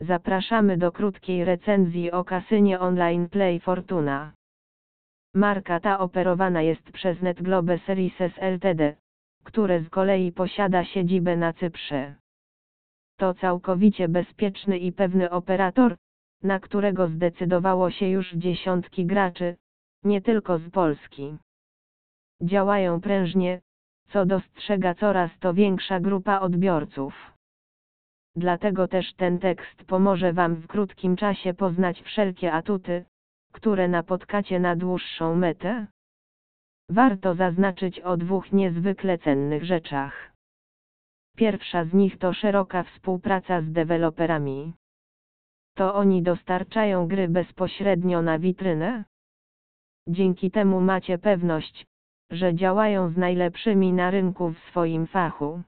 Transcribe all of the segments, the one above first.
Zapraszamy do krótkiej recenzji o kasynie online Play Fortuna. Marka ta operowana jest przez NetGlobe Services Ltd, które z kolei posiada siedzibę na Cyprze. To całkowicie bezpieczny i pewny operator, na którego zdecydowało się już dziesiątki graczy, nie tylko z Polski. Działają prężnie, co dostrzega coraz to większa grupa odbiorców. Dlatego też ten tekst pomoże Wam w krótkim czasie poznać wszelkie atuty, które napotkacie na dłuższą metę. Warto zaznaczyć o dwóch niezwykle cennych rzeczach. Pierwsza z nich to szeroka współpraca z deweloperami. To oni dostarczają gry bezpośrednio na witrynę. Dzięki temu macie pewność, że działają z najlepszymi na rynku w swoim fachu.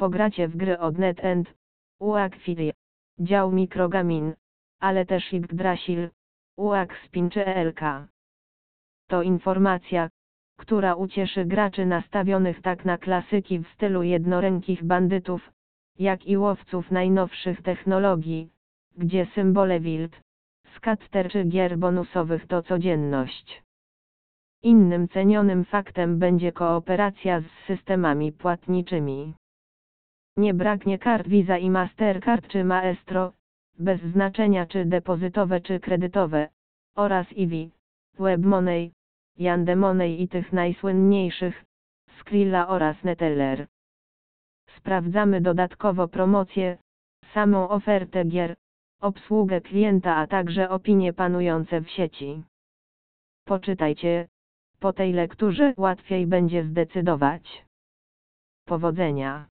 Pogracie w gry od NetEnt, Uakfili, dział Mikrogamin, ale też Yggdrasil, Uakspin czy ELK. To informacja, która ucieszy graczy nastawionych tak na klasyki w stylu jednorękich bandytów, jak i łowców najnowszych technologii, gdzie symbole wild, skatter czy gier bonusowych to codzienność. Innym cenionym faktem będzie kooperacja z systemami płatniczymi. Nie braknie kart Visa i Mastercard czy Maestro, bez znaczenia czy depozytowe czy kredytowe, oraz Ivi, WebMoney, Yandemoney i tych najsłynniejszych, Skrilla oraz Neteller. Sprawdzamy dodatkowo promocje, samą ofertę gier, obsługę klienta a także opinie panujące w sieci. Poczytajcie, po tej lekturze łatwiej będzie zdecydować. Powodzenia!